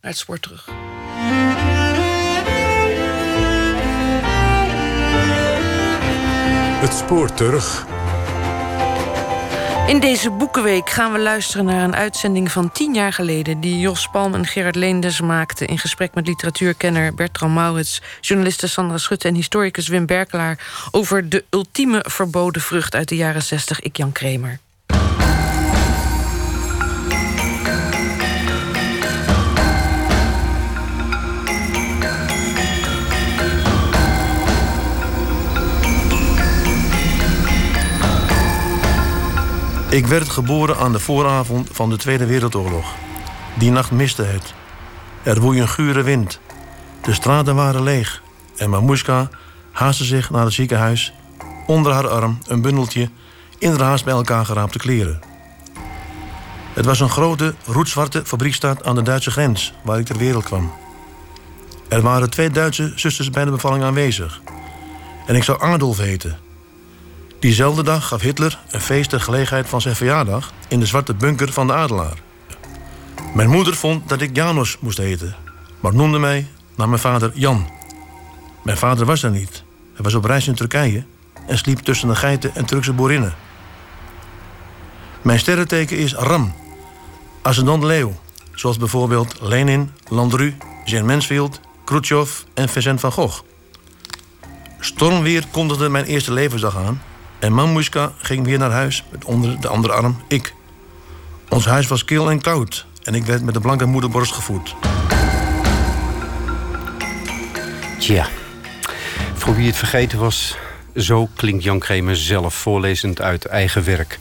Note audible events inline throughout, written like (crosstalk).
naar het spoor terug. Het spoor terug. In deze Boekenweek gaan we luisteren naar een uitzending van tien jaar geleden... die Jos Palm en Gerard Leenders maakten... in gesprek met literatuurkenner Bertram Maurits... journaliste Sandra Schutte en historicus Wim Berkelaar... over de ultieme verboden vrucht uit de jaren 60, ik Jan Kremer. Ik werd geboren aan de vooravond van de Tweede Wereldoorlog. Die nacht miste het. Er woei een gure wind. De straten waren leeg. En Mamushka haastte zich naar het ziekenhuis. Onder haar arm een bundeltje in haar haast bij elkaar geraapte kleren. Het was een grote, roetzwarte fabriekstad aan de Duitse grens... waar ik ter wereld kwam. Er waren twee Duitse zusters bij de bevalling aanwezig. En ik zou Adolf heten... Diezelfde dag gaf Hitler een feest ter gelegenheid van zijn verjaardag in de zwarte bunker van de Adelaar. Mijn moeder vond dat ik Janos moest heten, maar noemde mij naar mijn vader Jan. Mijn vader was er niet. Hij was op reis in Turkije en sliep tussen de geiten en Turkse boerinnen. Mijn sterrenteken is Ram, ascendant leeuw, zoals bijvoorbeeld Lenin, Landru, Jean Mansfield, Khrushchev en Vincent van Gogh. Stormweer kondigde mijn eerste levensdag aan en Mamushka ging weer naar huis met onder de andere arm ik. Ons huis was kil en koud en ik werd met de blanke moederborst gevoed. Tja, voor wie het vergeten was, zo klinkt Jan Kremer zelf, voorlezend uit eigen werk.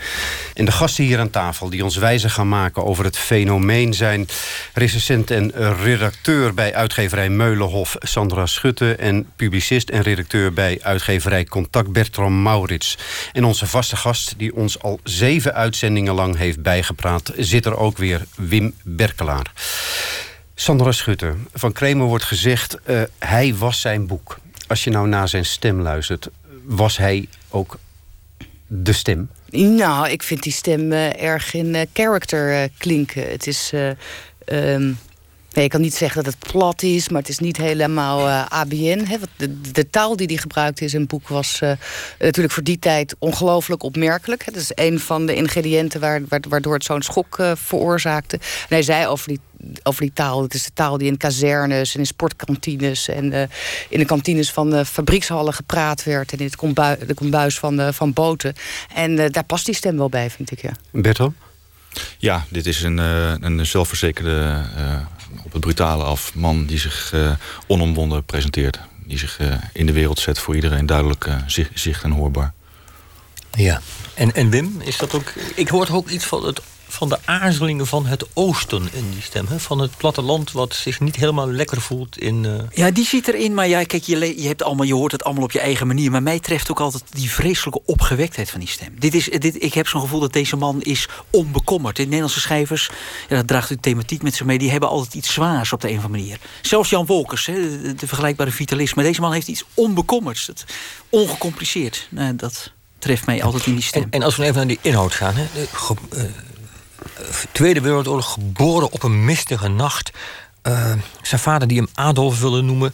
En de gasten hier aan tafel die ons wijzer gaan maken over het fenomeen... zijn recensent en redacteur bij uitgeverij Meulenhof Sandra Schutte... en publicist en redacteur bij uitgeverij Contact Bertram Maurits. En onze vaste gast die ons al zeven uitzendingen lang heeft bijgepraat... zit er ook weer Wim Berkelaar. Sandra Schutte, van Kremer wordt gezegd... Uh, hij was zijn boek. Als je nou naar zijn stem luistert was hij ook de stem? Nou, ik vind die stem uh, erg in uh, character uh, klinken. Het is. Um, nee, ik kan niet zeggen dat het plat is, maar het is niet helemaal ABN. Hè. De, de, taal die hij gebruikte in zijn boek was natuurlijk voor die tijd ongelooflijk opmerkelijk. Dat is een van de ingrediënten waar, waardoor het zo'n schok veroorzaakte. En hij zei over die over die taal. Het is de taal die in kazernes en in sportkantines en uh, in de kantines van uh, fabriekshallen gepraat werd. En in het kombuis, de kombuis van, uh, van boten. En daar past die stem wel bij, vind ik. Ja. Berto? Ja, dit is een, een zelfverzekerde, op het brutale af man die zich onomwonden presenteert. Die zich in de wereld zet voor iedereen duidelijk zicht en hoorbaar. Ja, en, en Wim, is dat ook. Ik hoor ook iets van het van de aarzelingen van het oosten in die stem. Hè? Van het platteland wat zich niet helemaal lekker voelt in... Uh... Ja, die zit erin. Maar ja, kijk, je, je, hebt allemaal, je hoort het allemaal op je eigen manier. Maar mij treft ook altijd die vreselijke opgewektheid van die stem. Dit is, dit, ik heb zo'n gevoel dat deze man is onbekommerd. De Nederlandse schrijvers, ja, dat draagt de thematiek met zich mee... die hebben altijd iets zwaars op de een of andere manier. Zelfs Jan Wolkers, hè, de, de vergelijkbare vitalist. Maar deze man heeft iets onbekommerds. Ongecompliceerd. Nou, dat treft mij altijd in die stem. En, en als we even naar die inhoud gaan... Hè, uh, Tweede Wereldoorlog, geboren op een mistige nacht. Uh, zijn vader die hem Adolf willen noemen.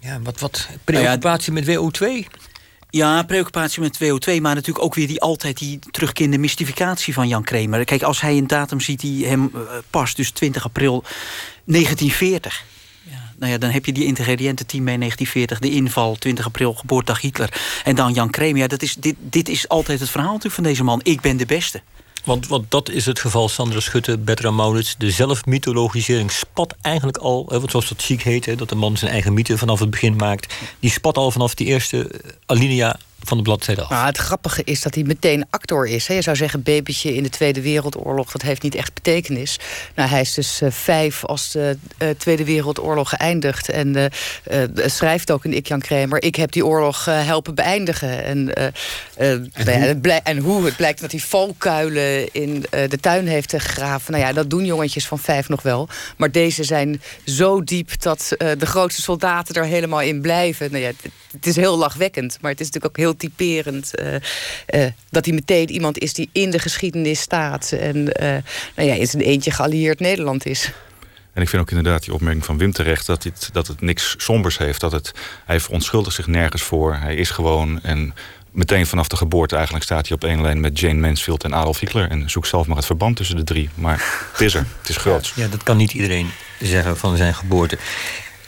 Ja, wat, wat preoccupatie met WO2? Ja, preoccupatie met WO2, maar natuurlijk ook weer die altijd die terugkerende mystificatie van Jan Kremer. Kijk, als hij een datum ziet die hem uh, past, dus 20 april 1940 nou ja, dan heb je die ingrediënten team mee 1940, de inval, 20 april, geboortedag Hitler. En dan Jan Kremer. Ja, dat is, dit, dit is altijd het verhaal natuurlijk van deze man. Ik ben de beste. Want, want dat is het geval, Sandra Schutte, Bertram Maurits. De zelfmythologisering spat eigenlijk al, want zoals dat ziek heet... Dat de man zijn eigen mythe vanaf het begin maakt... die spat al vanaf die eerste alinea van de bladzijde af. Nou, het grappige is dat hij meteen actor is. Hè. Je zou zeggen, babytje in de Tweede Wereldoorlog... dat heeft niet echt betekenis. Nou, hij is dus uh, vijf als de uh, Tweede Wereldoorlog geëindigd... en uh, schrijft ook in Ik Jan Kramer... ik heb die oorlog helpen beëindigen. En, en, hoe? Ja, en, hoe? Het blijkt dat hij valkuilen in de tuin heeft gegraven. Nou ja, dat doen jongetjes van vijf nog wel. Maar deze zijn zo diep dat de grootste soldaten er helemaal in blijven. Nou ja, het, het is heel lachwekkend, maar het is natuurlijk ook heel typerend. Uh, uh, dat hij meteen iemand is die in de geschiedenis staat. En uh, nou ja, in zijn eentje geallieerd Nederland is. En ik vind ook inderdaad die opmerking van Wim terecht... dat het, dat het niks sombers heeft. Dat het, hij verontschuldigt zich nergens voor. Hij is gewoon... En meteen vanaf de geboorte eigenlijk staat hij op één lijn... met Jane Mansfield en Adolf Hitler. En zoek zelf maar het verband tussen de drie. Maar het is er. Het is groot. Ja, dat kan niet iedereen zeggen van zijn geboorte.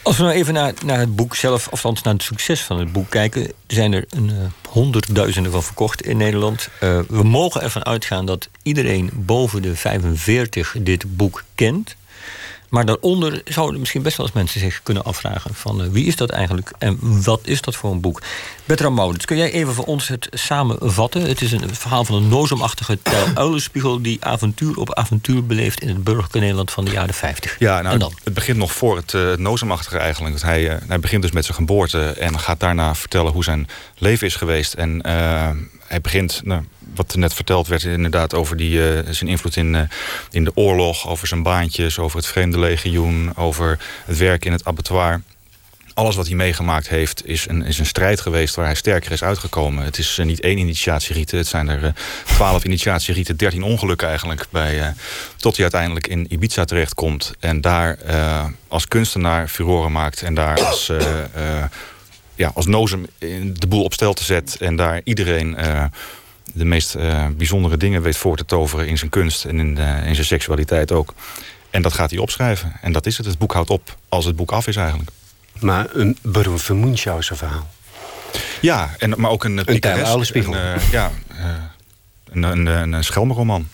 Als we nou even naar, naar het boek zelf, althans naar het succes van het boek kijken, zijn er een, uh, honderdduizenden van verkocht in Nederland. Uh, we mogen ervan uitgaan dat iedereen boven de 45 dit boek kent. Maar daaronder zouden misschien best wel eens mensen zich kunnen afvragen: van uh, wie is dat eigenlijk en wat is dat voor een boek? Bertram Maurits, kun jij even voor ons het samenvatten? Het is een verhaal van een nozemachtige Tel (clears throat) Uilenspiegel die avontuur op avontuur beleeft in het burgerlijke Nederland van de jaren 50. Ja, nou, het begint nog voor het uh, nozemachtige eigenlijk. Dat hij, uh, hij begint dus met zijn geboorte en gaat daarna vertellen hoe zijn leven is geweest. En hij begint. Nou, wat er net verteld werd, inderdaad over die, uh, zijn invloed in, uh, in de oorlog, over zijn baantjes, over het Vreemde Legioen, over het werk in het abattoir. Alles wat hij meegemaakt heeft, is een, is een strijd geweest waar hij sterker is uitgekomen. Het is uh, niet één initiatierieten, het zijn er twaalf initiatierieten, dertien ongelukken eigenlijk. Bij, tot hij uiteindelijk in Ibiza terechtkomt en daar als kunstenaar furoren maakt en daar als ja, als nozem de boel op stel te zetten en daar iedereen de meest uh, bijzondere dingen weet voor te toveren in zijn kunst en in, uh, in zijn seksualiteit ook. En dat gaat hij opschrijven. En dat is het. Het boek houdt op als het boek af is eigenlijk. Maar een beroemde Munchausen verhaal. Ja, en, maar ook een Een oude spiegel. Een, uh, ja, een, een, een, een schelmenroman.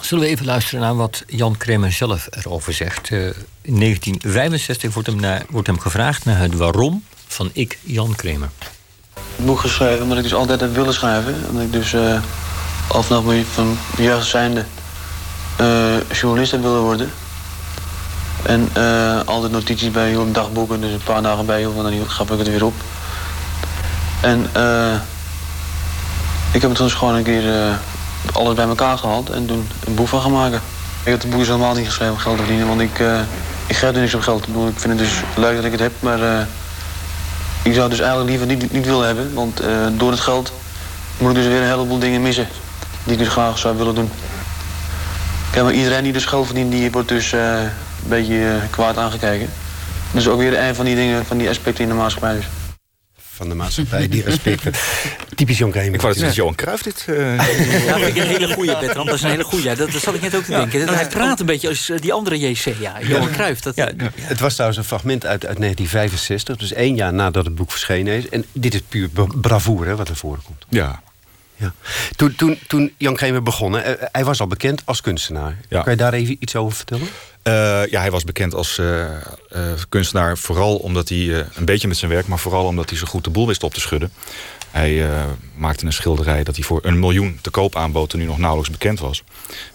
Zullen we even luisteren naar wat Jan Kremer zelf erover zegt. in 1965 wordt hem, naar, wordt hem gevraagd naar het waarom van ik, Jan Kremer boek geschreven omdat ik dus altijd heb willen schrijven. Omdat ik dus uh, al vanaf mijn van jeugd zijnde uh, journalist heb willen worden. En uh, altijd notities bij hield, dagboeken, dus een paar dagen bij hield, want dan gaf ik het weer op. En ik heb het dus gewoon een keer alles bij elkaar gehaald en toen een boek van gaan maken. Ik heb het boek dus helemaal niet geschreven om geld te verdienen, want ik, ik geef er niks op geld. Ik vind het dus leuk dat ik het heb, maar ik zou dus eigenlijk liever niet, niet willen hebben, want uh, door het geld moet ik dus weer een heleboel dingen missen die ik dus graag zou willen doen. Kijk, maar iedereen die dus geld verdient, die wordt dus uh, een beetje uh, kwaad aangekeken. Dat is ook weer een van die dingen, van die aspecten in de maatschappij dus van de maatschappij, die respecten. Typisch Jon Kramer. Ik wou dat het Johan Cruijff dit... Uh... Ja, dat vind ik een (laughs) hele goede, Bertram. Dat is een hele goede. Dat, dat zat ik net ook te denken. Ja. Hij praat een beetje als die andere JC. Ja, Johan Cruijff. Dat... Ja, het was trouwens een fragment uit, uit 1965. Dus één jaar nadat het boek verschenen is. En dit is puur bravoure wat er voorkomt. Ja. Ja. Toen, toen, toen Jan Kramer begon, hij was al bekend als kunstenaar. Kan je daar even iets over vertellen? Uh, ja, hij was bekend als uh, uh, kunstenaar vooral omdat hij een beetje met zijn werk, maar vooral omdat hij zo goed de boel wist op te schudden. Hij maakte een schilderij dat hij voor een miljoen te koop aanbood toen hij nog nauwelijks bekend was.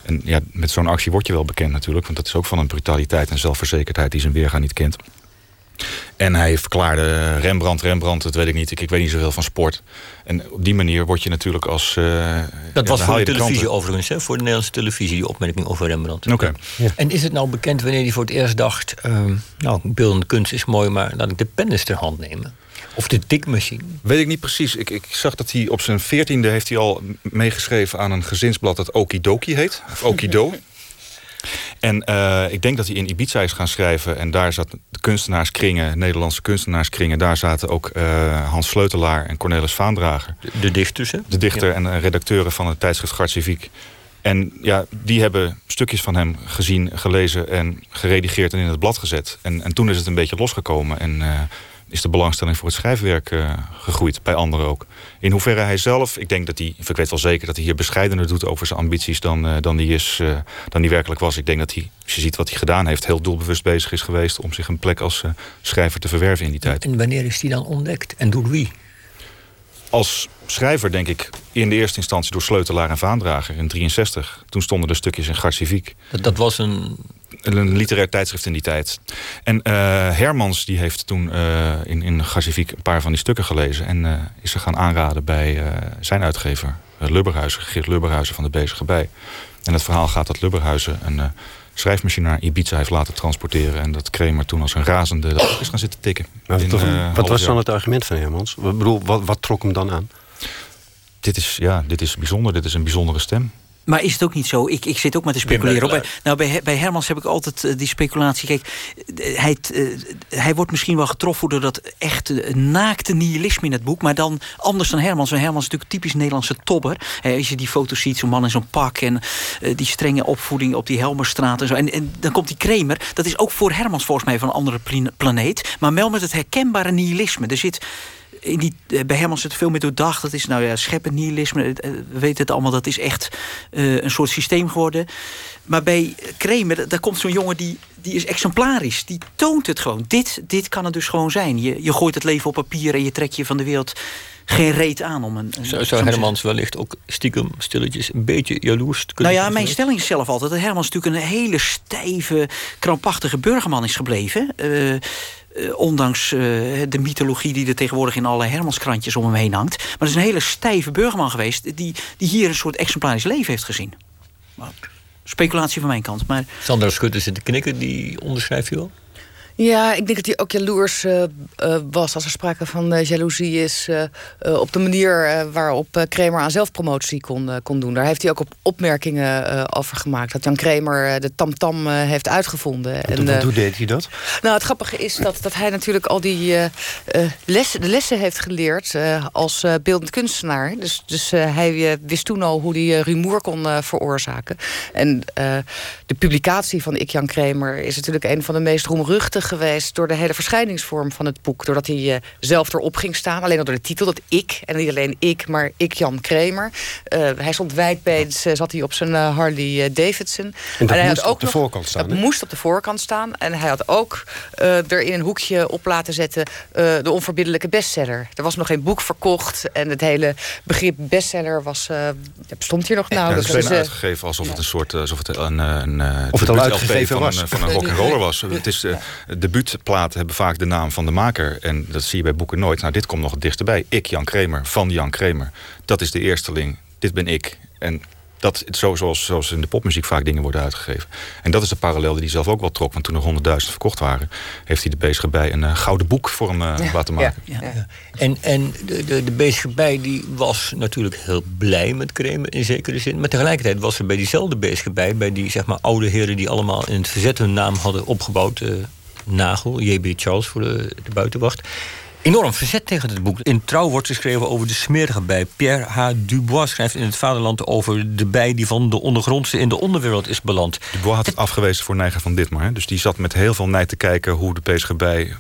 En ja, met zo'n actie word je wel bekend natuurlijk, want dat is ook van een brutaliteit en zelfverzekerdheid die zijn weerga niet kent. En hij verklaarde Rembrandt, Rembrandt, dat weet ik niet. Ik, ik weet niet zoveel van sport. En op die manier word je natuurlijk als... Uh, dat was voor de televisie overigens, hè? voor de Nederlandse televisie, die opmerking over Rembrandt. Oké. Ja. En is het nou bekend wanneer hij voor het eerst dacht... Uh, nou, beeldende kunst is mooi, maar laat ik de pen eens ter hand nemen? Of de tikmachine? Weet ik niet precies. Ik, ik zag dat hij op zijn veertiende heeft hij al meegeschreven aan een gezinsblad dat Okidoki heet. Of Okido. (laughs) En uh, ik denk dat hij in Ibiza is gaan schrijven. En daar zat de kunstenaarskringen, Nederlandse kunstenaarskringen. Daar zaten ook uh, Hans Sleutelaar en Cornelis Vaandrager. De, de dichters, hè? De dichter ja. en redacteuren van het tijdschrift Gart Civiek. En ja, die hebben stukjes van hem gezien, gelezen en geredigeerd en in het blad gezet. En, en toen is het een beetje losgekomen. En uh, is de belangstelling voor het schrijfwerk uh, gegroeid, bij anderen ook. In hoeverre hij zelf, ik denk dat hij, ik weet wel zeker dat hij hier bescheidener doet over zijn ambities dan, uh, dan, die is, uh, dan die werkelijk was. Ik denk dat hij, als je ziet wat hij gedaan heeft, heel doelbewust bezig is geweest om zich een plek als schrijver te verwerven in die tijd. En wanneer is die dan ontdekt en door wie? Als schrijver denk ik in de eerste instantie door Sleutelaar en Vaandrager in 63. Toen stonden er stukjes in Gart Civiek. Dat, dat was een een literair tijdschrift in die tijd. En uh, Hermans die heeft toen uh, in, in Gaziviek een paar van die stukken gelezen. En uh, is er gaan aanraden bij zijn uitgever, Lubberhuizen, Geert Lubberhuizen van de Bezige Bij. En het verhaal gaat dat Lubberhuizen een schrijfmachine naar Ibiza heeft laten transporteren. En dat Kremer toen als een razende dat is gaan zitten tikken. In, wat was dan het argument van Hermans? Ik bedoel, wat, wat trok hem dan aan? Dit is, ja, dit is bijzonder, dit is een bijzondere stem. Maar is het ook niet zo? Ik, ik zit ook met te speculeren. Bij, nou, bij, bij Hermans heb ik altijd uh, die speculatie. Kijk, hij, uh, hij wordt misschien wel getroffen door dat echt naakte nihilisme in het boek. Maar dan anders dan Hermans. Want Hermans is natuurlijk typisch Nederlandse tobber. He, als je die foto's ziet, zo'n man in zo'n pak. En die strenge opvoeding op die Helmerstraat en zo. En, en, dan komt die Kremer. Dat is ook voor Hermans volgens mij van een andere planeet. Maar wel met het herkenbare nihilisme. Er zit in die, eh, bij Hermans het veel meer doordacht. Dat is nou ja, scheppen nihilisme. Eh, we weten het allemaal, dat is echt uh, een soort systeem geworden. Maar bij Kremer, daar komt zo'n jongen die, die is exemplarisch. Die toont het gewoon. Dit, dit kan het dus gewoon zijn. Je, je gooit het leven op papier en je trekt je van de wereld geen reet aan om een. zou, zou Hermans wellicht ook stiekem stilletjes een beetje jaloers kunnen Nou ja, mijn stelling is zelf altijd dat Hermans natuurlijk een hele stijve, krampachtige burgerman is gebleven. Uh, uh, ondanks uh, de mythologie die er tegenwoordig in alle Hermanskrantjes om hem heen hangt. Maar het is een hele stijve burgerman geweest... die, die hier een soort exemplarisch leven heeft gezien. Speculatie van mijn kant. Maar... Sandra Schutte zit te knikken, die onderschrijf je wel? Ja, ik denk dat hij ook jaloers uh, uh, was als er sprake van uh, jaloezie is... op de manier waarop Kramer aan zelfpromotie kon, kon doen. Daar heeft hij ook op opmerkingen over gemaakt. Dat Jan Kramer de tamtam -tam, heeft uitgevonden. En, hoe deed hij dat? Nou, het grappige is dat, dat hij natuurlijk al die lessen, de lessen heeft geleerd... als beeldend kunstenaar. Dus, dus hij wist toen al hoe hij rumoer kon veroorzaken. En de publicatie van Ik Jan Kramer is natuurlijk een van de meest roemruchtige geweest door de hele verschijningsvorm van het boek. Doordat hij uh, zelf erop ging staan. Alleen al door de titel, dat ik. En niet alleen ik, maar ik Jan Kramer. Uh, hij stond wijdbeens, uh, zat hij op zijn Harley Davidson. En dat hij moest had ook op de nog, voorkant staan. Dat moest op de voorkant staan. En hij had ook er in een hoekje op laten zetten... de onverbiddelijke bestseller. Er was nog geen boek verkocht. En het hele begrip bestseller was, bestond hier nog nauwelijks. Ja, het is dus, uitgegeven alsof het een soort... alsof het een, een, of het al uitgegeven van was. Een, van een rock'n'roller was. Het is debuutplaten hebben vaak de naam van de maker. En dat zie je bij boeken nooit. Nou, dit komt nog het dichtst bij. Ik, Jan Kramer, van Jan Kramer. Dat is de eersteling. Dit ben ik. En dat, zo, zoals, zoals in de popmuziek vaak dingen worden uitgegeven. En dat is de parallel die hij zelf ook wel trok. Want toen er honderdduizend verkocht waren... heeft hij de bezige bij een uh, gouden boek voor hem uh, laten maken. Ja, ja. En, en de, de, de bezige bij die was natuurlijk heel blij met Kramer in zekere zin. Maar tegelijkertijd was er bij diezelfde bezige bij... bij die zeg maar, oude heren die allemaal in het verzet hun naam hadden opgebouwd... Uh, Nagel, J.B. Charles voor de, de buitenwacht. Enorm verzet tegen het boek. In Trouw wordt geschreven over de smerige bij. Pierre H. Dubois schrijft in het Vaderland over de bij die van de ondergrondse in de onderwereld is beland. Dubois had het afgewezen voor Neiger van Ditmar. Dus die zat met heel veel nijd te kijken hoe de bezige bij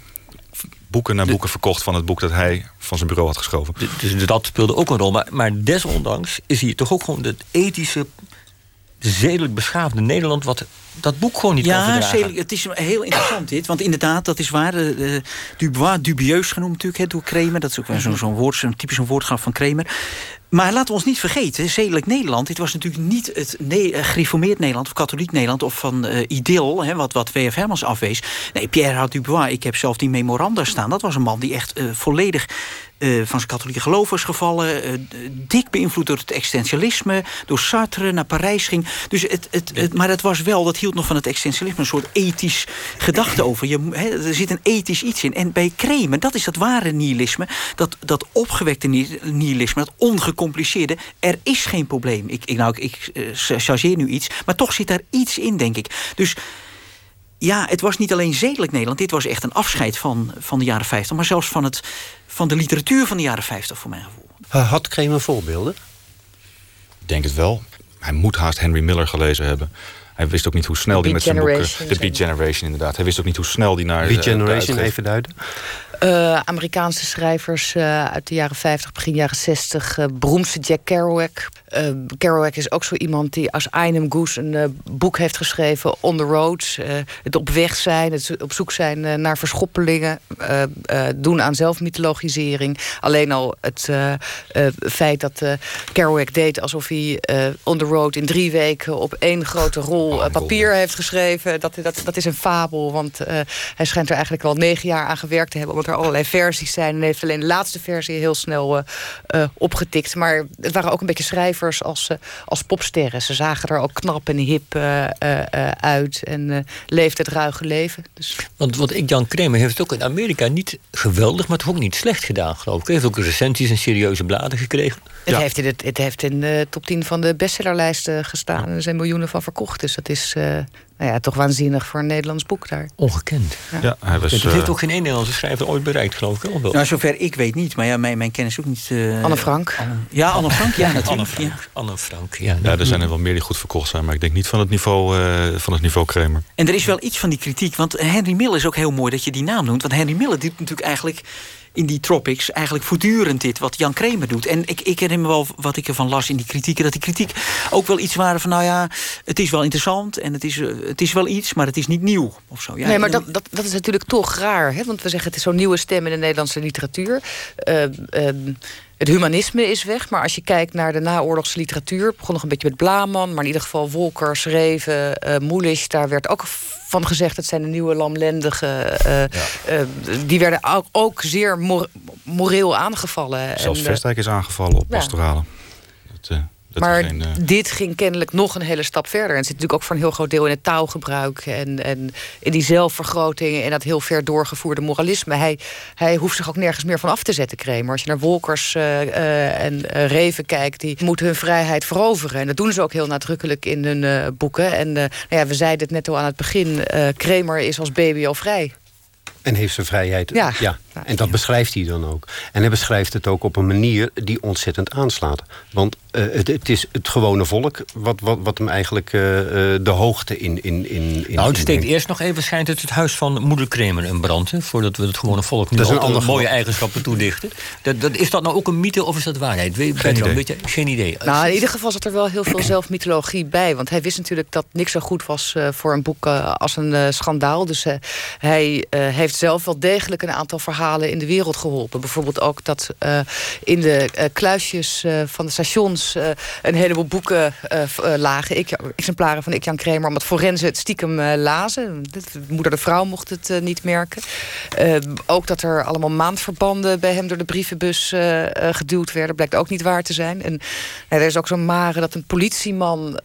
boeken naar boeken verkocht van het boek dat hij van zijn bureau had geschoven. Dus dat speelde ook een rol. Maar, maar desondanks is hier toch ook gewoon het ethische zedelijk beschaafde Nederland... wat dat boek gewoon niet ja, kan verdragen. Ja, het is heel interessant dit. Want inderdaad, dat is waar. Uh, Dubois, dubieus genoemd natuurlijk hè, door Kremer. Dat is ook zo'n zo woord, zo'n typisch een woordgraf van Kremer. Maar laten we ons niet vergeten, zedelijk Nederland... dit was natuurlijk niet het ne uh, gereformeerd Nederland... of katholiek Nederland of van uh, hè, wat, wat W.F. Hermans afwees. Nee, Pierre Dubois, ik heb zelf die memoranda staan. Dat was een man die echt uh, volledig uh, van zijn katholieke geloof was gevallen. Uh, dik beïnvloed door het existentialisme. Door Sartre naar Parijs ging. Dus het, het, het, maar dat was wel, dat hield nog van het existentialisme... een soort ethisch gedachte (clears throat) over. Je, he, er zit een ethisch iets in. En bij Kremen, dat is dat ware nihilisme. Dat, dat opgewekte nihilisme, dat ongecompliceerde. Er is geen probleem. Ik, ik, nou, ik, ik uh, chargeer nu iets. Maar toch zit daar iets in, denk ik. Dus ja, het was niet alleen zedelijk Nederland. Dit was echt een afscheid van, van de jaren 50. Maar zelfs van, het, van de literatuur van de jaren 50, voor mijn gevoel. Had Kramer voorbeelden? Ik denk het wel. Hij moet haast Henry Miller gelezen hebben. Hij wist ook niet hoe snel hij met zijn boeken... De Beat Generation, inderdaad. Hij wist ook niet hoe snel die naar... Beat Generation, even duiden. Uh, Amerikaanse schrijvers uh, uit de jaren 50, begin jaren 60. Uh, beroemdste Jack Kerouac. Kerouac is ook zo iemand die als Einem Goose een boek heeft geschreven... On the Road. het op weg zijn, het op zoek zijn naar verschoppelingen. doen aan zelfmythologisering. Alleen al het feit dat Kerouac deed alsof hij On the Road... in drie weken op één grote rol papier heeft geschreven. Dat, dat, dat is een fabel, want hij schijnt er eigenlijk wel negen jaar aan gewerkt te hebben... om het er allerlei versies zijn. En heeft alleen de laatste versie heel snel opgetikt. Maar het waren ook een beetje schrijvers als, als popsterren. Ze zagen er ook knap en hip uit. En leefden het ruige leven. Dus... Want, want ik, Jan Kramer heeft het ook in Amerika niet geweldig... maar toch ook niet slecht gedaan, geloof ik. Hij heeft ook recensies en serieuze bladen gekregen. Het, heeft in het, het heeft in de top 10 van de bestsellerlijsten gestaan. Er zijn miljoenen van verkocht. Dus dat is uh, nou ja, toch waanzinnig voor een Nederlands boek daar. Ongekend. Ja, hij was, het heeft ook geen één Nederlandse schrijver ooit bereikt, geloof ik. Wel. Nou, zover ik weet niet. Maar ja, mijn, mijn kennis ook niet. Uh, Anne Frank. Anne, ja, Anne Frank. Ja, (laughs) natuurlijk. Anne Frank. Anne Frank ja, ja, er zijn er wel meer die goed verkocht zijn. Maar ik denk niet van het niveau, uh, van het niveau Kramer. En er is wel iets van die kritiek. Want Henry Miller is ook heel mooi dat je die naam noemt. Want Henry Miller doet natuurlijk eigenlijk in die tropics eigenlijk voortdurend dit wat Jan Kramer doet. En ik, ik herinner me wel wat ik ervan las in die kritieken... dat die kritiek ook wel iets waren van... nou ja, het is wel interessant en het is, eh, het is wel iets... maar het is niet nieuw of zo. Ja, nee, maar dat, dat, dat is natuurlijk toch raar. Hè? Want we zeggen het is zo'n nieuwe stem in de Nederlandse literatuur... Uh, het humanisme is weg, maar als je kijkt naar de naoorlogse literatuur... begon nog een beetje met Blaman, maar in ieder geval Wolkers, Reven, uh, Moelisch... daar werd ook van gezegd, het zijn de nieuwe lamlendigen. Uh, uh, die werden ook, ook zeer moreel aangevallen. Zelfs Vestdijk is aangevallen op pastoralen. Dat, maar geen, uh... dit ging kennelijk nog een hele stap verder. En het zit natuurlijk ook voor een heel groot deel in het taalgebruik... en, en in die zelfvergroting en dat heel ver doorgevoerde moralisme. Hij, hij hoeft zich ook nergens meer van af te zetten, Kramer. Als je naar Wolkers uh, uh, en Reven kijkt... die moeten hun vrijheid veroveren. En dat doen ze ook heel nadrukkelijk in hun boeken. En nou ja, we zeiden het net al aan het begin... Kramer is als baby al vrij. En heeft zijn vrijheid. Ja. ja. En dat beschrijft hij dan ook. En hij beschrijft het ook op een manier die ontzettend aanslaat. Want uh, het, het, is het gewone volk wat, wat, wat hem eigenlijk uh, de hoogte in... in, in, nou, het steekt eerst nog even, schijnt het het huis van moeder Kremer in brand... Hè, voordat we het gewone volk nu al andere mooie eigenschappen toedichten. Dat, dat, is dat nou ook een mythe of is dat waarheid? Weet, geen, idee. Beetje, geen idee. Nou, in ieder geval zat er wel heel veel zelfmythologie bij. Want hij wist natuurlijk dat niks zo goed was uh, voor een boek als een schandaal. Dus hij heeft zelf wel degelijk een aantal verhalen in de wereld geholpen. Bijvoorbeeld ook dat in de kluisjes van de stations een heleboel boeken lagen. Ik, exemplaren van Ik-Jan Kramer. Omdat forensen het stiekem lazen. De moeder de vrouw mocht het niet merken. ook dat er allemaal maandverbanden bij hem door de brievenbus geduwd werden. Blijkt ook niet waar te zijn. En er is ook zo'n mare dat een politieman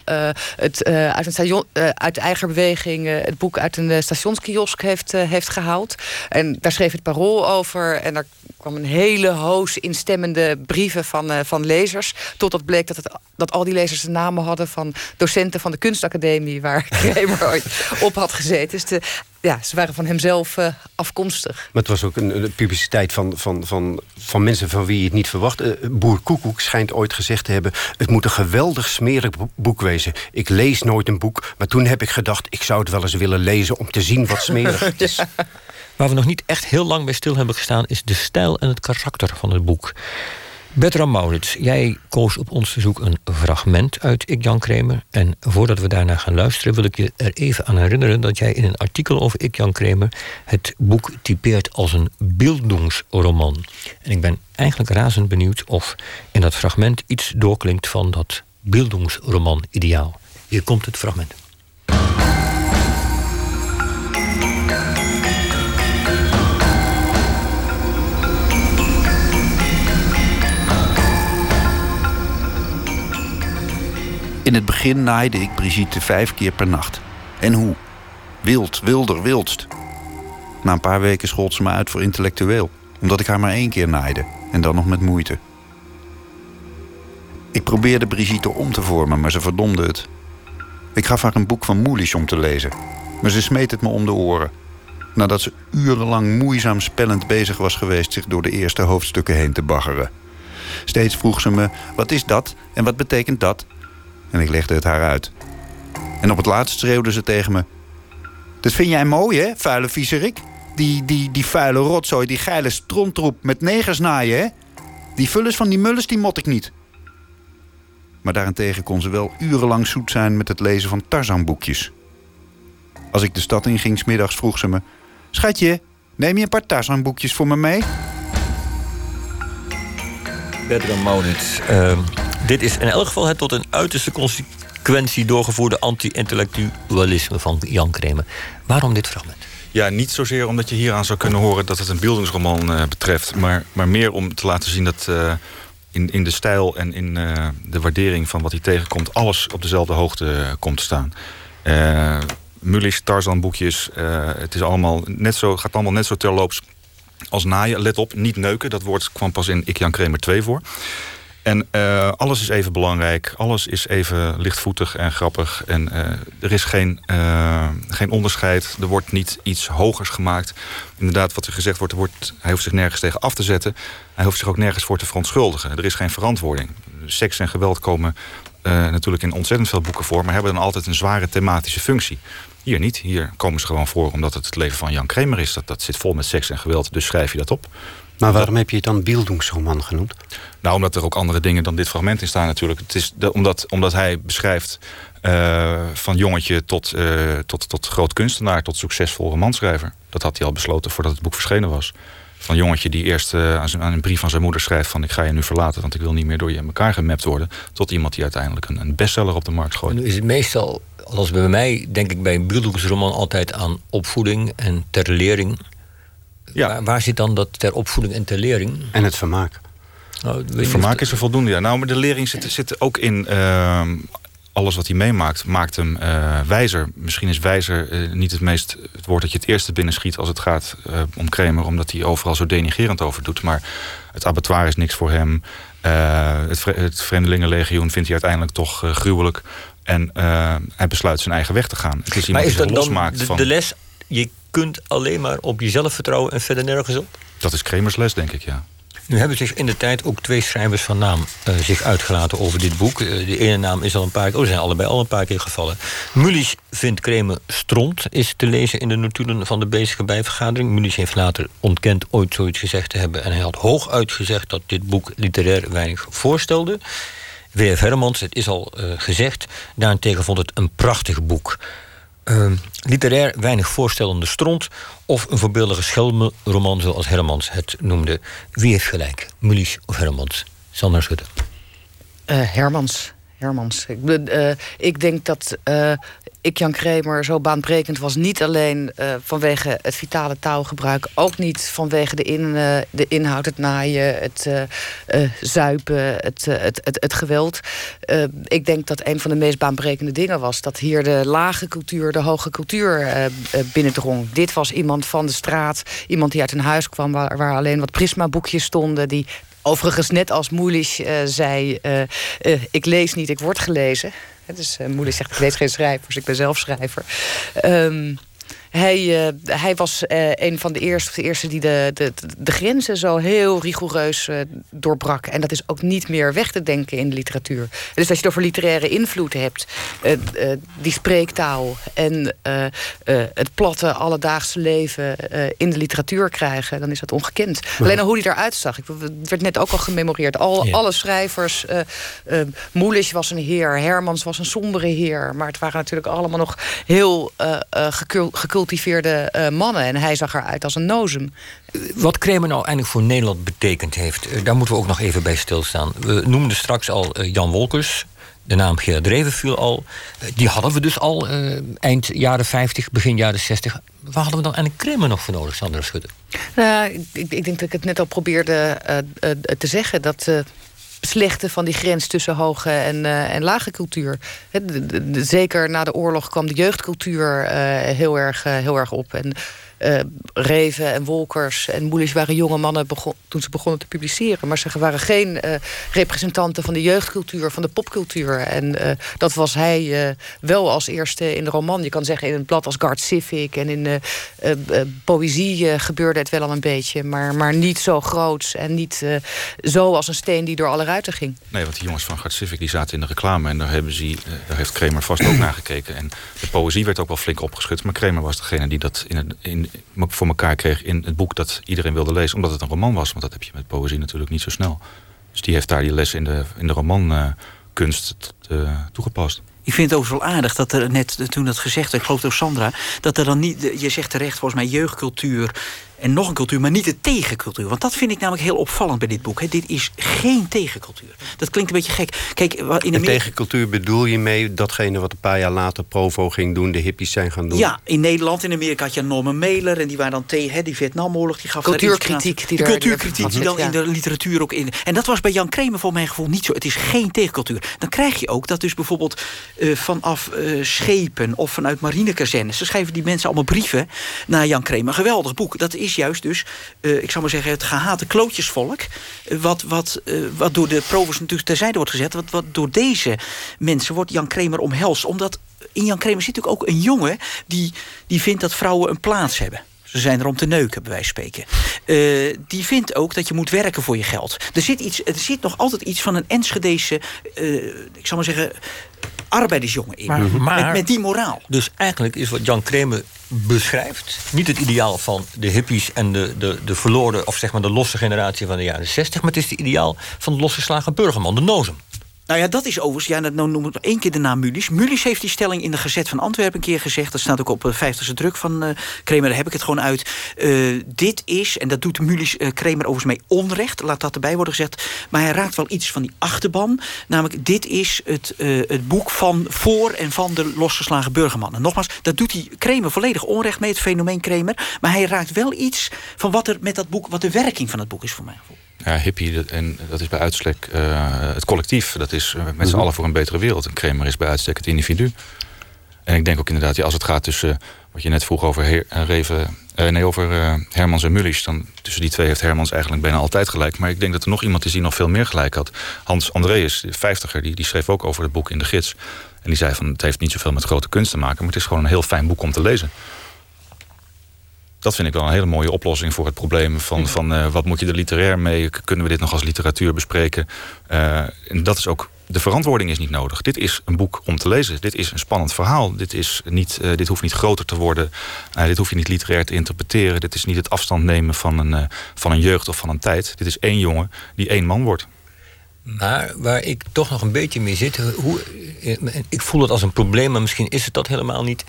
het, uit, een station, uit eigen beweging het boek uit een stationskiosk heeft, heeft gehaald. En daar schreef het parool over. En daar kwam een hele hoos instemmende brieven van, van lezers. Totdat bleek dat, het, dat al die lezers de namen hadden van docenten van de kunstacademie waar (laughs) Kramer ooit op had gezeten. Dus de, ja, ze waren van hemzelf uh, afkomstig. Maar het was ook een, een, publiciteit van, van, van, van mensen van wie je het niet verwacht. Uh, Boer Koekoek schijnt ooit gezegd te hebben... het moet een geweldig smerig boek wezen. Ik lees nooit een boek, maar toen heb ik gedacht... ik zou het wel eens willen lezen om te zien wat smerig (laughs) is. Waar we nog niet echt heel lang bij stil hebben gestaan... is de stijl en het karakter van het boek. Bertram Maurits, jij koos op ons verzoek een fragment uit Ik Jan Kramer. En voordat we daarna gaan luisteren, wil ik je er even aan herinneren dat jij in een artikel over Ik Jan Kramer het boek typeert als een beeldungsroman. En ik ben eigenlijk razend benieuwd of in dat fragment iets doorklinkt van dat beeldungsroman-ideaal. Hier komt het fragment. In het begin naaide ik Brigitte vijf keer per nacht. En hoe? Wild, wilder, wildst. Na een paar weken schold ze me uit voor intellectueel, omdat ik haar maar één keer naaide en dan nog met moeite. Ik probeerde Brigitte om te vormen, maar ze verdomde het. Ik gaf haar een boek van Moelisch om te lezen, maar ze smeet het me om de oren. Nadat ze urenlang moeizaam spellend bezig was geweest zich door de eerste hoofdstukken heen te baggeren. Steeds vroeg ze me: wat is dat en wat betekent dat? En ik legde het haar uit. En op het laatst schreeuwde ze tegen me... Dat vind jij mooi, hè, vuile viezerik? Die, die, die vuile rotzooi, die geile strontroep met negers naaien, hè? Die vullers van die mullers, die mot ik niet. Maar daarentegen kon ze wel urenlang zoet zijn met het lezen van Tarzanboekjes. Als ik de stad in ging, smiddags vroeg ze me... Schatje, neem je een paar Tarzanboekjes voor me mee? Maunitz, uh, dit is in elk geval het tot een uiterste consequentie doorgevoerde anti-intellectualisme van Jan Kramer. Waarom dit fragment? Ja, niet zozeer omdat je hieraan zou kunnen horen dat het een beeldingsroman uh, betreft. Maar, maar meer om te laten zien dat uh, in, in de stijl en in uh, de waardering van wat hij tegenkomt... alles op dezelfde hoogte komt te staan. Mulisch, Tarzan boekjes, het is allemaal net zo, gaat allemaal net zo terloops als naaien. Let op, niet neuken. Dat woord kwam pas in Ik Jan Kramer 2 voor. En uh, alles is even belangrijk. Alles is even lichtvoetig en grappig. En uh, er is geen, uh, geen onderscheid. Er wordt niet iets hogers gemaakt. Inderdaad, wat er gezegd wordt, wordt, hij hoeft zich nergens tegen af te zetten. Hij hoeft zich ook nergens voor te verontschuldigen. Er is geen verantwoording. Seks en geweld komen natuurlijk in ontzettend veel boeken voor... maar hebben dan altijd een zware thematische functie. Hier niet. Hier komen ze gewoon voor omdat het het leven van Jan Kramer is. Dat, dat zit vol met seks en geweld, dus schrijf je dat op. Maar waarom heb je het dan Bildungsroman genoemd? Nou, omdat er ook andere dingen dan dit fragment in staan natuurlijk. Het is de, omdat, omdat hij beschrijft uh, van jongetje tot, uh, tot, tot groot kunstenaar... tot succesvol romanschrijver. Dat had hij al besloten voordat het boek verschenen was. Van jongetje die eerst uh, aan, zijn, aan, een brief van zijn moeder schrijft... van ik ga je nu verlaten, want ik wil niet meer door je in elkaar gemapt worden... tot iemand die uiteindelijk een, een bestseller op de markt gooit. Nu is het meestal, als bij mij, denk ik bij een Bildungsroman... altijd aan opvoeding en ter lering... Ja. Waar, waar, zit dan dat ter opvoeding en ter lering? En het vermaak. Het vermaak is er voldoende, ja. Nou, maar de lering zit, zit ook in... Uh, alles wat hij meemaakt, maakt hem uh, wijzer. Misschien is wijzer uh, niet het, meest, het woord dat je het eerste binnenschiet... als het gaat uh, om Kramer, omdat hij overal zo denigerend over doet. Maar het abattoir is niks voor hem. het, het Vreemdelingenlegioen vindt hij uiteindelijk toch gruwelijk. En hij besluit zijn eigen weg te gaan. Het is iemand maar is die zich losmaakt de, van... de les... Je kunt alleen maar op jezelf vertrouwen en verder nergens op? Dat is Kremers les, denk ik, ja. Nu hebben zich in de tijd ook twee schrijvers van naam uh, zich uitgelaten over dit boek. Uh, de ene naam is al een paar keer, oh, zijn allebei al een paar keer gevallen. Mulisch vindt Kremer stront, is te lezen in de notulen van de bezige bijvergadering. Mulisch heeft later ontkend ooit zoiets gezegd te hebben. En hij had hooguit gezegd dat dit boek literair weinig voorstelde. W.F. Hermans, het is al uh, gezegd, daarentegen vond het een prachtig boek. Uh, literair weinig voorstellende stront of een voorbeeldige schelmenroman zoals Hermans het noemde. Wie heeft gelijk, Mulisch of Hermans? Sander Schutte. Uh, Hermans. Hermans. Ik, uh, ik denk dat uh, ik Jan Kremer zo baanbrekend was. Niet alleen uh, vanwege het vitale taalgebruik. Ook niet vanwege de, in, de inhoud, het naaien, het zuipen, het, het, het, geweld. ik denk dat een van de meest baanbrekende dingen was... dat hier de lage cultuur, de hoge cultuur binnendrong. Dit was iemand van de straat. Iemand die uit een huis kwam waar, waar alleen wat prismaboekjes stonden... die Overigens, net als Moelisch uh, zei, uh, uh, ik lees niet, ik word gelezen. Dus uh, Moelisch zegt, ik lees geen schrijvers, ik ben zelf schrijver. Um, hij, uh, hij was uh, een van de eerste, de eerste die de, de, de grenzen zo heel rigoureus uh, doorbrak. En dat is ook niet meer weg te denken in de literatuur. Dus als je het over literaire invloed hebt, die spreektaal en het platte alledaagse leven in de literatuur krijgen, dan is dat ongekend. Maar... Alleen al hoe die eruit zag. Het werd net ook al gememoreerd. Al, ja. Alle schrijvers. Moelisch was een heer, Hermans was een sombere heer. Maar het waren natuurlijk allemaal nog heel gecultiveerd gecultiveerde uh, mannen. En hij zag eruit als een nozem. Wat Kremer nou eigenlijk voor Nederland betekend heeft... Uh, daar moeten we ook nog even bij stilstaan. We noemden straks al uh, Jan Wolkers. De naam Gerard Dreven viel al. die hadden we dus al eind jaren 50, begin jaren 60. Waar hadden we dan eigenlijk Kremer nog voor nodig, Sandra Schutte? Nou, ik, ik, denk dat ik het net al probeerde te zeggen... dat slechte van die grens tussen hoge en, uh, en lage cultuur. Zeker na de oorlog kwam de jeugdcultuur uh, heel, erg, uh, heel erg op. En uh, Reven en Wolkers en Moelisch waren jonge mannen toen ze begonnen te publiceren. Maar ze waren geen uh, representanten van de jeugdcultuur, van de popcultuur. En uh, dat was hij wel als eerste in de roman. Je kan zeggen in een blad als Guard Civic en in poëzie gebeurde het wel al een beetje. Maar, maar niet zo groot en niet zo als een steen die door alle ruiten ging. Nee, want die jongens van Guard Civic die zaten in de reclame en daar, hebben ze, daar heeft Kramer vast ook naar gekeken. En de poëzie werd ook wel flink opgeschud. Maar Kramer was degene die dat in, in voor elkaar kreeg in het boek dat iedereen wilde lezen. Omdat het een roman was. Want dat heb je met poëzie natuurlijk niet zo snel. Dus die heeft daar die les in de, in de romankunst uh, toegepast. Ik vind het ook wel aardig dat er net, toen dat gezegd werd, ik geloof door Sandra, dat er dan niet, je zegt terecht volgens mij jeugdcultuur. En nog een cultuur, maar niet de tegencultuur. Want dat vind ik namelijk heel opvallend bij dit boek. Hè. Dit is geen tegencultuur. Dat klinkt een beetje gek. Kijk, in Amerika... tegencultuur bedoel je mee datgene wat een paar jaar later Provo ging doen, de hippies zijn gaan doen? Ja, in Nederland, in Amerika had je Norman Mailer en die waren dan tegen die Vietnamoorlog. Die gaf cultuurkritiek. Die de cultuurkritiek die dan in de literatuur ook in. En dat was bij Jan Kremer voor mijn gevoel niet zo. Het is geen tegencultuur. Dan krijg je ook dat dus bijvoorbeeld uh, vanaf uh, schepen of vanuit marinekazernes. Ze schrijven die mensen allemaal brieven naar Jan Kremer. Geweldig boek. Dat is juist dus, uh, ik zou maar zeggen, het gehate klootjesvolk. wat, wat, wat door de provers natuurlijk terzijde wordt gezet. Wat, wat door deze mensen wordt Jan Kremer omhelst. Omdat in Jan Kremer zit natuurlijk ook een jongen die, die vindt dat vrouwen een plaats hebben. Ze zijn er om te neuken, bij wijze van spreken. Uh, die vindt ook dat je moet werken voor je geld. Er zit, iets, er zit nog altijd iets van een Enschedese, uh, ik zal maar zeggen, arbeidersjongen in. Maar, maar, met, met, die moraal. Dus eigenlijk is wat Jan Kremer beschrijft... niet het ideaal van de hippies en de, de, de verloren... of zeg maar de losse generatie van de jaren 60... maar het is het ideaal van de losgeslagen burgerman, de nozem. Nou ja, dat is overigens, ja, dat noem ik één keer de naam Mulis. Mulis heeft die stelling in de Gezet van Antwerpen een keer gezegd. Dat staat ook op de 50 druk van uh, Kremer, daar heb ik het gewoon uit. Uh, dit is, en dat doet Mulis uh, Kremer overigens mee onrecht, laat dat erbij worden gezegd. Maar hij raakt wel iets van die achterban. Namelijk, dit is het, het boek van voor en van de losgeslagen burgerman. En nogmaals, dat doet hij Kremer volledig onrecht mee, het fenomeen Kremer. Maar hij raakt wel iets van wat er met dat boek, wat de werking van het boek is voor mijn gevoel ja, hippie, en dat is bij uitstek uh, het collectief. Dat is uh, met z'n mhm. allen voor een betere wereld. En Kramer is bij uitstek het individu. En ik denk ook inderdaad, ja, als het gaat tussen... Uh, wat je net vroeg over, Heer, Reven, nee, over Hermans en Mullis... dan tussen die twee heeft Hermans eigenlijk bijna altijd gelijk. Maar ik denk dat er nog iemand is die nog veel meer gelijk had. Hans Andreas, de vijftiger, die, die schreef ook over het boek in de gids. En die zei van, het heeft niet zoveel met grote kunst te maken... maar het is gewoon een heel fijn boek om te lezen dat vind ik wel een hele mooie oplossing voor het probleem van, van uh, wat moet je er literair mee? Kunnen we dit nog als literatuur bespreken? Uh, en dat is ook, de verantwoording is niet nodig. Dit is een boek om te lezen. Dit is een spannend verhaal. Dit, is niet, uh, dit hoeft niet groter te worden. dit hoef je niet literair te interpreteren. Dit is niet het afstand nemen van een, van een jeugd of van een tijd. Dit is één jongen die één man wordt. Maar waar ik toch nog een beetje mee zit... Hoe, ik voel het als een probleem, maar misschien is het dat helemaal niet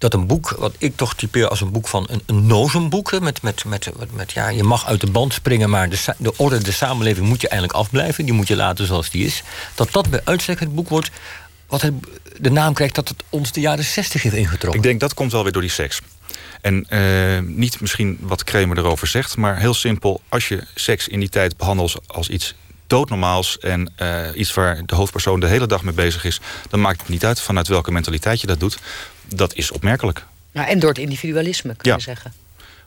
dat een boek, wat ik toch typeer als een boek van een, een nozemboek. Met, met, met, met, ja, je mag uit de band springen, maar de, de orde, de samenleving moet je eigenlijk afblijven. Die moet je laten zoals die is. Dat dat bij uitstek het boek wordt wat de naam krijgt dat het ons de jaren 60 heeft ingetrokken. Ik denk dat komt wel weer door die seks. En uh, niet misschien wat Kramer erover zegt, maar heel simpel. Als je seks in die tijd behandelt als iets doodnormaals en uh, iets waar de hoofdpersoon de hele dag mee bezig is, dan maakt het niet uit vanuit welke mentaliteit je dat doet dat is opmerkelijk. Ja, en door het individualisme, kun je zeggen.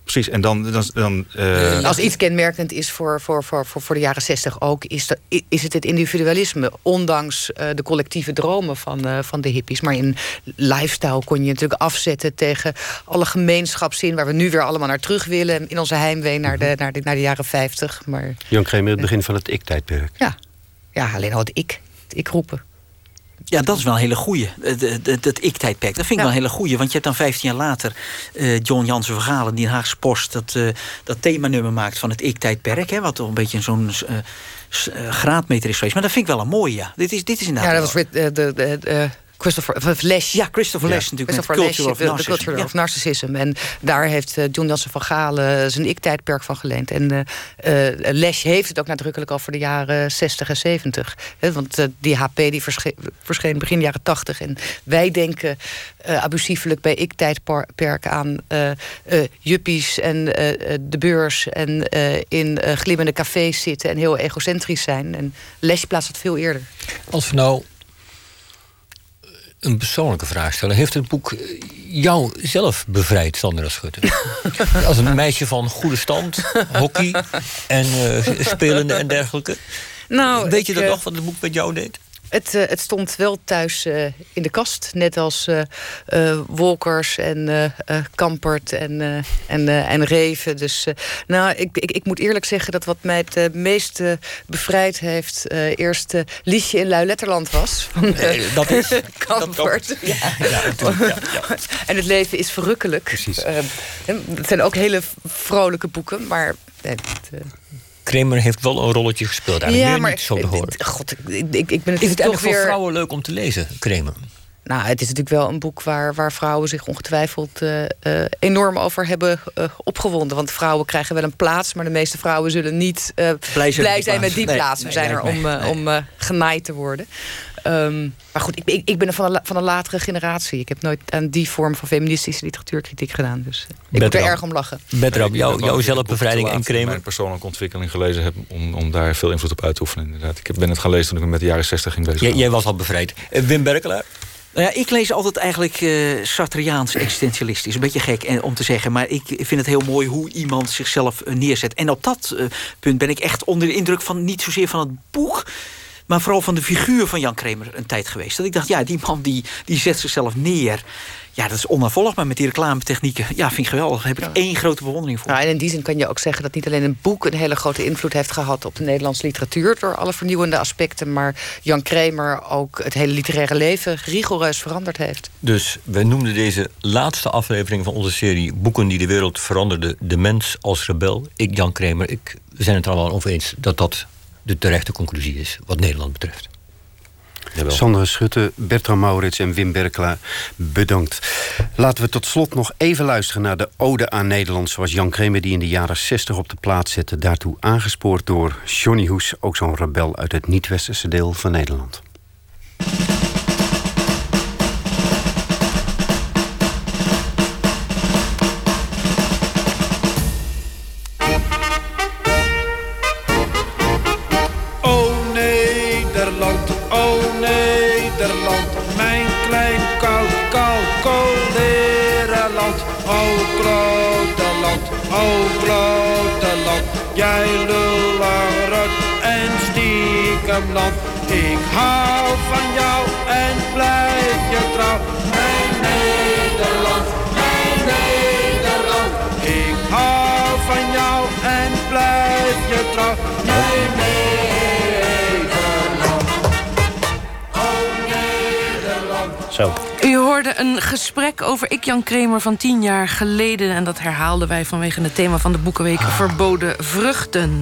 Precies, en dan... dan, dan uh... Als iets kenmerkend is voor, voor, voor, voor de jaren zestig ook... is, dat, is het het individualisme, ondanks uh, de collectieve dromen van, uh, van de hippies. Maar in lifestyle kon je natuurlijk afzetten tegen alle gemeenschapszin... waar we nu weer allemaal naar terug willen... in onze heimwee naar de, naar de, naar de jaren 50. Maar, Jan Kremer, het begin van het ik-tijdperk. Ja. ja, alleen al het ik. Het ik roepen. Ja, dat is wel een hele goeie. Dat ik-tijdperk. Dat vind ik wel een hele goeie. Want je hebt dan 15 jaar later uh, John Jansen Vergalen... die in Haagse Post dat, uh, dat themanummer maakt van het ik-tijdperk. Wat toch een beetje zo'n uh, graadmeter is geweest. Maar dat vind ik wel een mooie, ja. Dit is, dit is inderdaad... Ja, dat was de, de, de, Christopher Les. Ja, Christopher Les natuurlijk. Christopher Culture, of, Narcissism. Culture ja. of Narcissism. En daar heeft uh, John Jansen van Galen zijn ik-tijdperk van geleend. En uh, uh, Les heeft het ook nadrukkelijk al voor de jaren 60 en 70. He, want die HP die verscheen, verscheen begin jaren 80. En wij denken abusiefelijk bij ik-tijdperk aan juppies en de beurs... en in glimmende cafés zitten en heel egocentrisch zijn. En Les plaatst het veel eerder. Als we nou een persoonlijke vraag stellen. Heeft het boek jou zelf bevrijd, Sandra Schutte? (laughs) Als een meisje van goede stand, hockey en uh, spelende en dergelijke. Nou, Weet je dat uh, nog, wat het boek met jou deed? Het, uh, het, stond wel thuis uh, in de kast. Net als uh, Wolkers en Kampert en, en, en Reven. Dus nou, ik, ik, ik, moet eerlijk zeggen dat wat mij het meest bevrijd heeft... eerst Liesje in Lui-Letterland was. Van, dat is (laughs) Kampert. Dat, ja. Ja, ja, ja, (laughs) En het leven is verrukkelijk. Precies. het zijn ook hele vrolijke boeken, maar... Het, Kramer heeft wel een rolletje gespeeld. Eigenlijk ja, maar niet zo te horen. God, ik, ik, ik ben het is het toch weer... voor vrouwen leuk om te lezen, Kramer? Nou, het is natuurlijk wel een boek waar, waar vrouwen zich ongetwijfeld uh, uh, enorm over hebben uh, opgewonden. Want vrouwen krijgen wel een plaats, maar de meeste vrouwen zullen niet blij zijn, blij zijn met die nee, plaats. We zijn nee, er om, om genaaid te worden. Um, maar goed, ik, ik, ik ben van een, van een latere generatie. Ik heb nooit aan die vorm van feministische literatuurkritiek gedaan. Dus ik moet er erg om lachen. Bedram, jou, jouw zelfbevrijding en Kramer. mijn persoonlijke ontwikkeling gelezen heb... Om, om daar veel invloed op uit te oefenen, inderdaad. Ik ben het gaan lezen toen ik me met de jaren 60 ging bezig. Jij was al bevrijd. Wim Berkelaar? Nou ja, ik lees altijd eigenlijk uh, Sartreaans existentialistisch. Een beetje gek eh, om te zeggen, maar ik vind het heel mooi hoe iemand zichzelf uh, neerzet. En op dat uh, punt ben ik echt onder de indruk van niet zozeer van het boek, maar vooral van de figuur van Jan Kramer een tijd geweest. Dat ik dacht, ja, die man die, die zet zichzelf neer. Ja, dat is onafvolgbaar met die reclametechnieken. Ja, vind ik geweldig. Daar heb ik één grote bewondering voor. Nou, en in die zin kan je ook zeggen dat niet alleen een boek... een hele grote invloed heeft gehad op de Nederlandse literatuur... door alle vernieuwende aspecten, maar Jan Kramer ook het hele literaire leven rigoureus veranderd heeft. Dus wij noemden deze laatste aflevering van onze serie... Boeken die de wereld veranderden, de mens als rebel. Ik, Jan Kramer, ik, we zijn het er allemaal over eens... dat dat de terechte conclusie is, wat Nederland betreft. Jawel. Sandra Schutte, Bertram Maurits en Wim Berkela, bedankt. Laten we tot slot nog even luisteren naar de Ode aan Nederland... zoals Jan Kremer die in de jaren 60 op de plaats zette. Daartoe aangespoord door Johnny Hoes, ook zo'n rebel uit het niet-westerse deel van Nederland. Ik hou van jou en blijf je trouw. Mijn Nederland, mijn Nederland. Ik hou van jou en blijf je trouw. Mijn Nederland. Oh Nederland. Zo. U hoorde een gesprek over Ik Jan Kramer van tien jaar geleden. En dat herhaalden wij vanwege het thema van de Boekenweek... Verboden Vruchten.